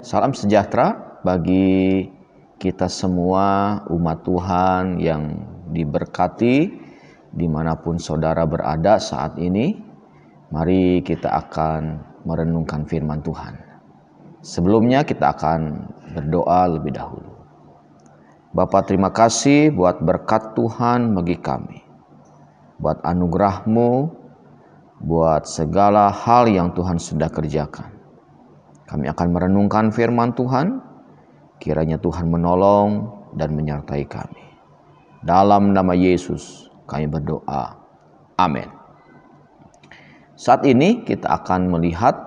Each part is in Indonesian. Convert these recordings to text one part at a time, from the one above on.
Salam sejahtera bagi kita semua umat Tuhan yang diberkati di mana pun saudara berada saat ini. Mari kita akan merenungkan firman Tuhan. Sebelumnya kita akan berdoa lebih dahulu. Bapak terima kasih buat berkat Tuhan bagi kami. Buat anugerahmu, buat segala hal yang Tuhan sudah kerjakan. Kami akan merenungkan firman Tuhan, kiranya Tuhan menolong dan menyertai kami. Dalam nama Yesus kami berdoa. Amin. Saat ini kita akan melihat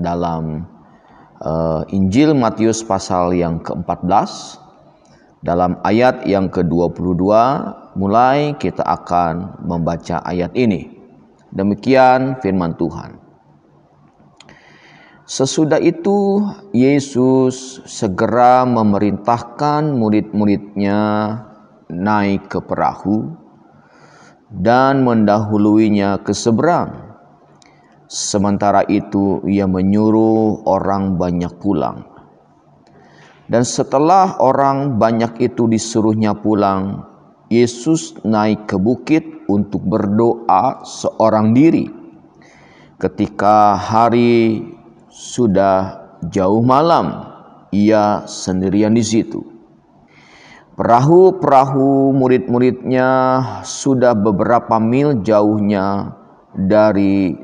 dalam uh, Injil Matius pasal yang ke-14 dalam ayat yang ke-22 mulai kita akan membaca ayat ini. Demikian firman Tuhan. Sesudah itu Yesus segera memerintahkan murid-muridnya naik ke perahu dan mendahuluinya ke seberang. Sementara itu ia menyuruh orang banyak pulang. Dan setelah orang banyak itu disuruhnya pulang, Yesus naik ke bukit untuk berdoa seorang diri. Ketika hari sudah jauh malam, ia sendirian di situ. Perahu-perahu murid-muridnya sudah beberapa mil jauhnya dari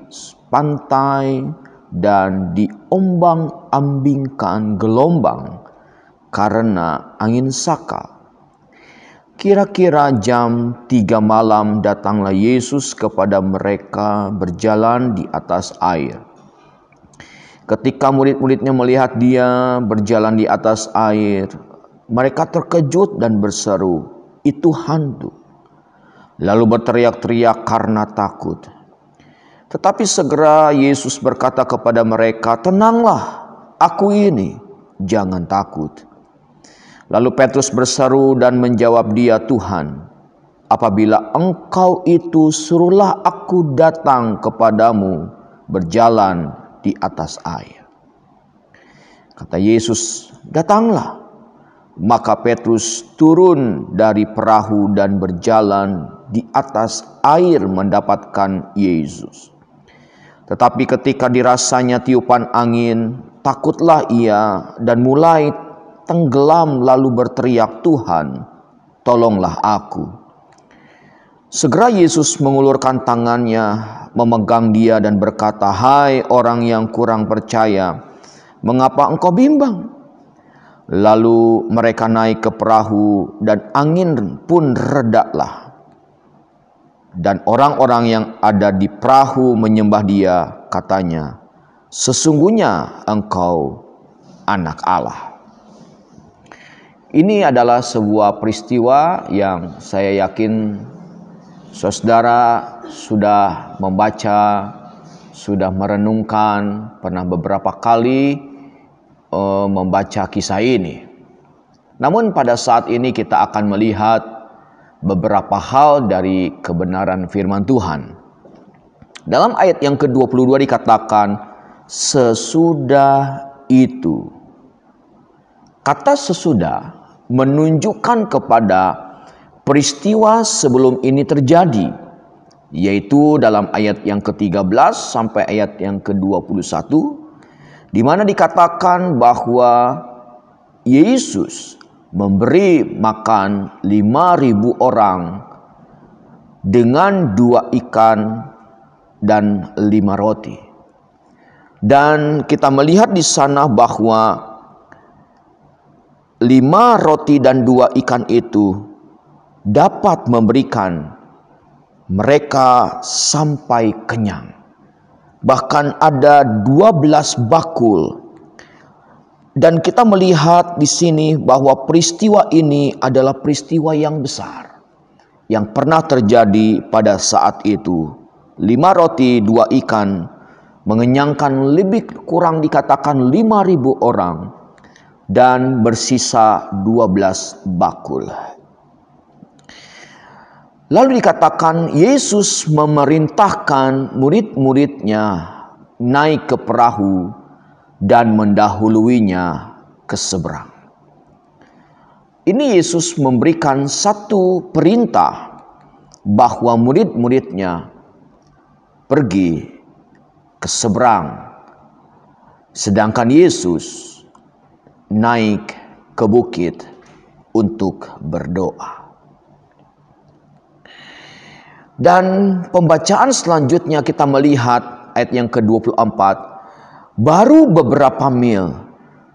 pantai dan diombang-ambingkan gelombang karena angin saka. Kira-kira jam tiga malam datanglah Yesus kepada mereka berjalan di atas air. Ketika murid-muridnya melihat dia berjalan di atas air, mereka terkejut dan berseru, "Itu hantu!" Lalu berteriak-teriak karena takut. Tetapi segera Yesus berkata kepada mereka, "Tenanglah, aku ini, jangan takut." Lalu Petrus berseru dan menjawab dia, "Tuhan, apabila engkau itu suruhlah aku datang kepadamu berjalan di atas air. Kata Yesus, "Datanglah." Maka Petrus turun dari perahu dan berjalan di atas air mendapatkan Yesus. Tetapi ketika dirasanya tiupan angin, takutlah ia dan mulai tenggelam lalu berteriak, "Tuhan, tolonglah aku!" Segera Yesus mengulurkan tangannya, memegang dia dan berkata, "Hai orang yang kurang percaya, mengapa engkau bimbang?" Lalu mereka naik ke perahu dan angin pun redaklah. Dan orang-orang yang ada di perahu menyembah dia, katanya, "Sesungguhnya engkau anak Allah." Ini adalah sebuah peristiwa yang saya yakin Saudara sudah membaca, sudah merenungkan, pernah beberapa kali uh, membaca kisah ini. Namun pada saat ini kita akan melihat beberapa hal dari kebenaran firman Tuhan. Dalam ayat yang ke-22 dikatakan sesudah itu. Kata sesudah menunjukkan kepada peristiwa sebelum ini terjadi yaitu dalam ayat yang ke-13 sampai ayat yang ke-21 di mana dikatakan bahwa Yesus memberi makan 5000 orang dengan dua ikan dan lima roti. Dan kita melihat di sana bahwa lima roti dan dua ikan itu dapat memberikan mereka sampai kenyang. Bahkan ada 12 bakul. Dan kita melihat di sini bahwa peristiwa ini adalah peristiwa yang besar. Yang pernah terjadi pada saat itu. Lima roti, dua ikan, mengenyangkan lebih kurang dikatakan lima ribu orang. Dan bersisa dua belas bakul. Lalu dikatakan Yesus memerintahkan murid-muridnya naik ke perahu dan mendahuluinya ke seberang. Ini Yesus memberikan satu perintah bahwa murid-muridnya pergi ke seberang. Sedangkan Yesus naik ke bukit untuk berdoa. Dan pembacaan selanjutnya kita melihat ayat yang ke-24. Baru beberapa mil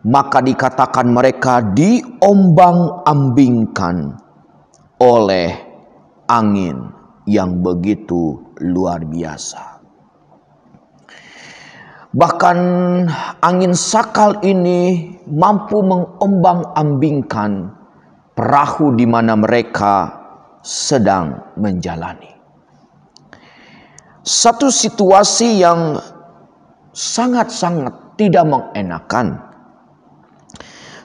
maka dikatakan mereka diombang-ambingkan oleh angin yang begitu luar biasa. Bahkan angin sakal ini mampu mengombang-ambingkan perahu di mana mereka sedang menjalani. Satu situasi yang sangat-sangat tidak mengenakan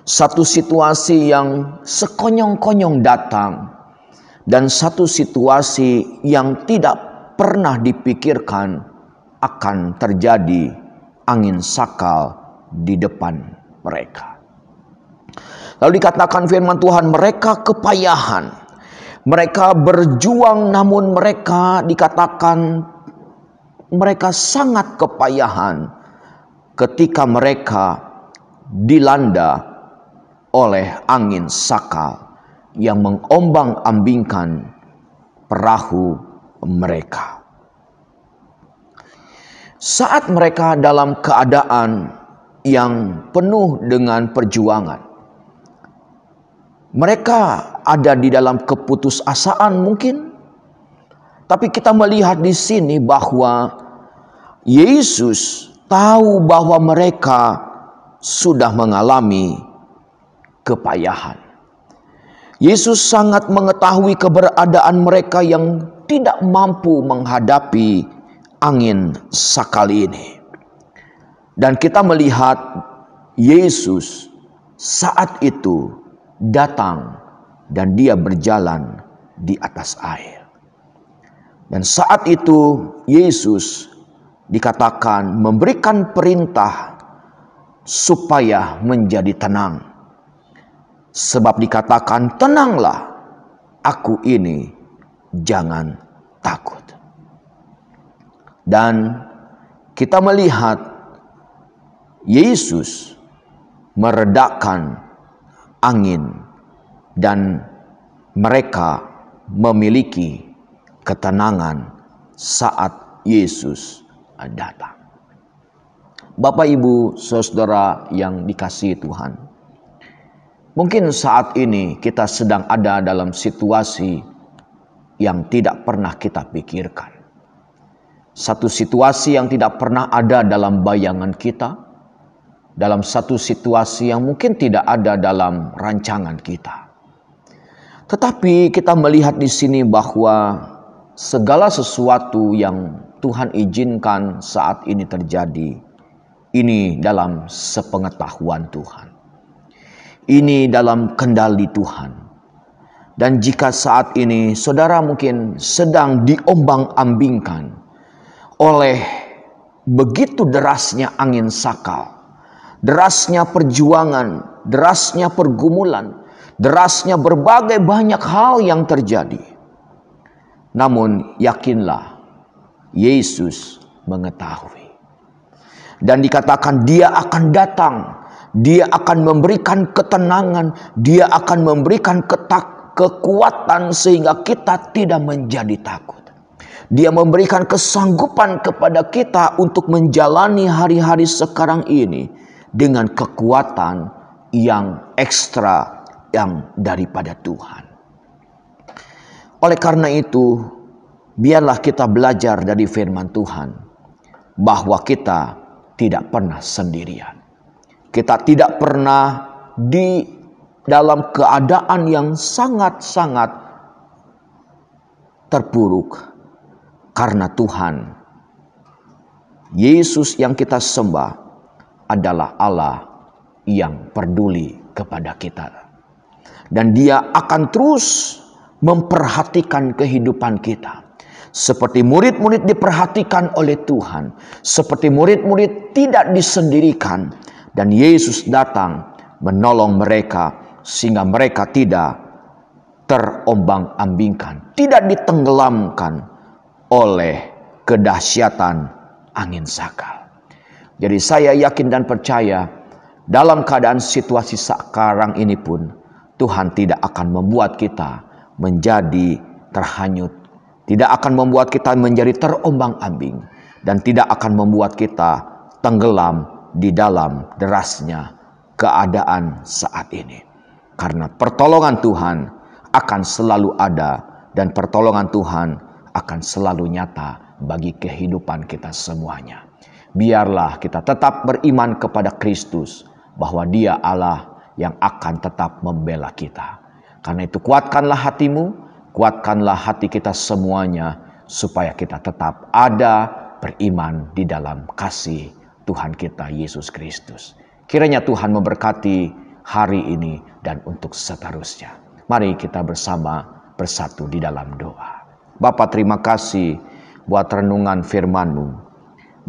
satu situasi yang sekonyong-konyong datang dan satu situasi yang tidak pernah dipikirkan akan terjadi angin sakal di depan mereka. Lalu dikatakan firman Tuhan mereka kepayahan. Mereka berjuang namun mereka dikatakan mereka sangat kepayahan ketika mereka dilanda oleh angin sakal yang mengombang-ambingkan perahu mereka. Saat mereka dalam keadaan yang penuh dengan perjuangan, mereka ada di dalam keputusasaan mungkin, tapi kita melihat di sini bahwa Yesus tahu bahwa mereka sudah mengalami kepayahan. Yesus sangat mengetahui keberadaan mereka yang tidak mampu menghadapi angin sakal ini. Dan kita melihat Yesus saat itu datang dan dia berjalan di atas air. Dan saat itu Yesus dikatakan memberikan perintah supaya menjadi tenang Sebab dikatakan tenanglah aku ini jangan takut. Dan kita melihat Yesus meredakan angin dan mereka memiliki ketenangan saat Yesus datang. Bapak, ibu, saudara yang dikasihi Tuhan, Mungkin saat ini kita sedang ada dalam situasi yang tidak pernah kita pikirkan. Satu situasi yang tidak pernah ada dalam bayangan kita, dalam satu situasi yang mungkin tidak ada dalam rancangan kita. Tetapi kita melihat di sini bahwa segala sesuatu yang Tuhan izinkan saat ini terjadi, ini dalam sepengetahuan Tuhan. Ini dalam kendali Tuhan. Dan jika saat ini saudara mungkin sedang diombang-ambingkan oleh begitu derasnya angin sakal, derasnya perjuangan, derasnya pergumulan, derasnya berbagai banyak hal yang terjadi. Namun yakinlah Yesus mengetahui. Dan dikatakan dia akan datang dia akan memberikan ketenangan, dia akan memberikan ketak, kekuatan sehingga kita tidak menjadi takut. Dia memberikan kesanggupan kepada kita untuk menjalani hari-hari sekarang ini dengan kekuatan yang ekstra yang daripada Tuhan. Oleh karena itu, biarlah kita belajar dari firman Tuhan bahwa kita tidak pernah sendirian. Kita tidak pernah di dalam keadaan yang sangat-sangat terpuruk karena Tuhan Yesus yang kita sembah adalah Allah yang peduli kepada kita. Dan dia akan terus memperhatikan kehidupan kita. seperti murid-murid diperhatikan oleh Tuhan, seperti murid-murid tidak disendirikan, dan Yesus datang menolong mereka sehingga mereka tidak terombang-ambingkan, tidak ditenggelamkan oleh kedahsyatan angin sakal. Jadi saya yakin dan percaya dalam keadaan situasi sekarang ini pun Tuhan tidak akan membuat kita menjadi terhanyut, tidak akan membuat kita menjadi terombang-ambing dan tidak akan membuat kita tenggelam di dalam derasnya keadaan saat ini. Karena pertolongan Tuhan akan selalu ada dan pertolongan Tuhan akan selalu nyata bagi kehidupan kita semuanya. Biarlah kita tetap beriman kepada Kristus bahwa Dia Allah yang akan tetap membela kita. Karena itu kuatkanlah hatimu, kuatkanlah hati kita semuanya supaya kita tetap ada beriman di dalam kasih Tuhan kita Yesus Kristus. Kiranya Tuhan memberkati hari ini dan untuk seterusnya. Mari kita bersama bersatu di dalam doa. Bapa terima kasih buat renungan firman-Mu.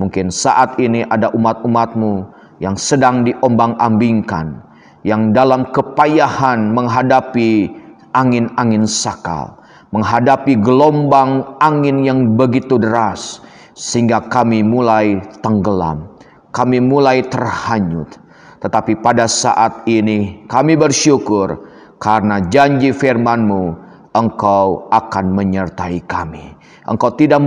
Mungkin saat ini ada umat-umat-Mu yang sedang diombang-ambingkan, yang dalam kepayahan menghadapi angin-angin sakal, menghadapi gelombang angin yang begitu deras, sehingga kami mulai tenggelam, kami mulai terhanyut. Tetapi pada saat ini kami bersyukur karena janji firman-Mu, Engkau akan menyertai kami. Engkau tidak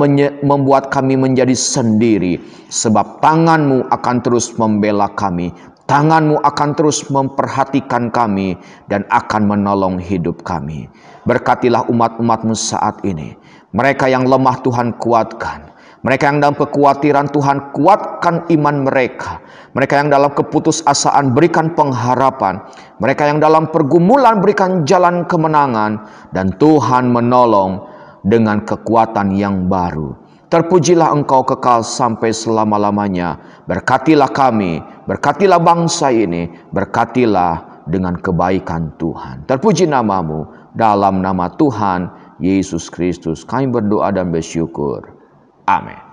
membuat kami menjadi sendiri, sebab tangan-Mu akan terus membela kami. Tangan-Mu akan terus memperhatikan kami dan akan menolong hidup kami. Berkatilah umat-umat-Mu saat ini. Mereka yang lemah Tuhan kuatkan. Mereka yang dalam kekhawatiran Tuhan kuatkan iman mereka. Mereka yang dalam keputusasaan berikan pengharapan. Mereka yang dalam pergumulan berikan jalan kemenangan. Dan Tuhan menolong dengan kekuatan yang baru. Terpujilah engkau kekal sampai selama-lamanya. Berkatilah kami, berkatilah bangsa ini, berkatilah dengan kebaikan Tuhan. Terpuji namamu dalam nama Tuhan Yesus Kristus. Kami berdoa dan bersyukur. Amin.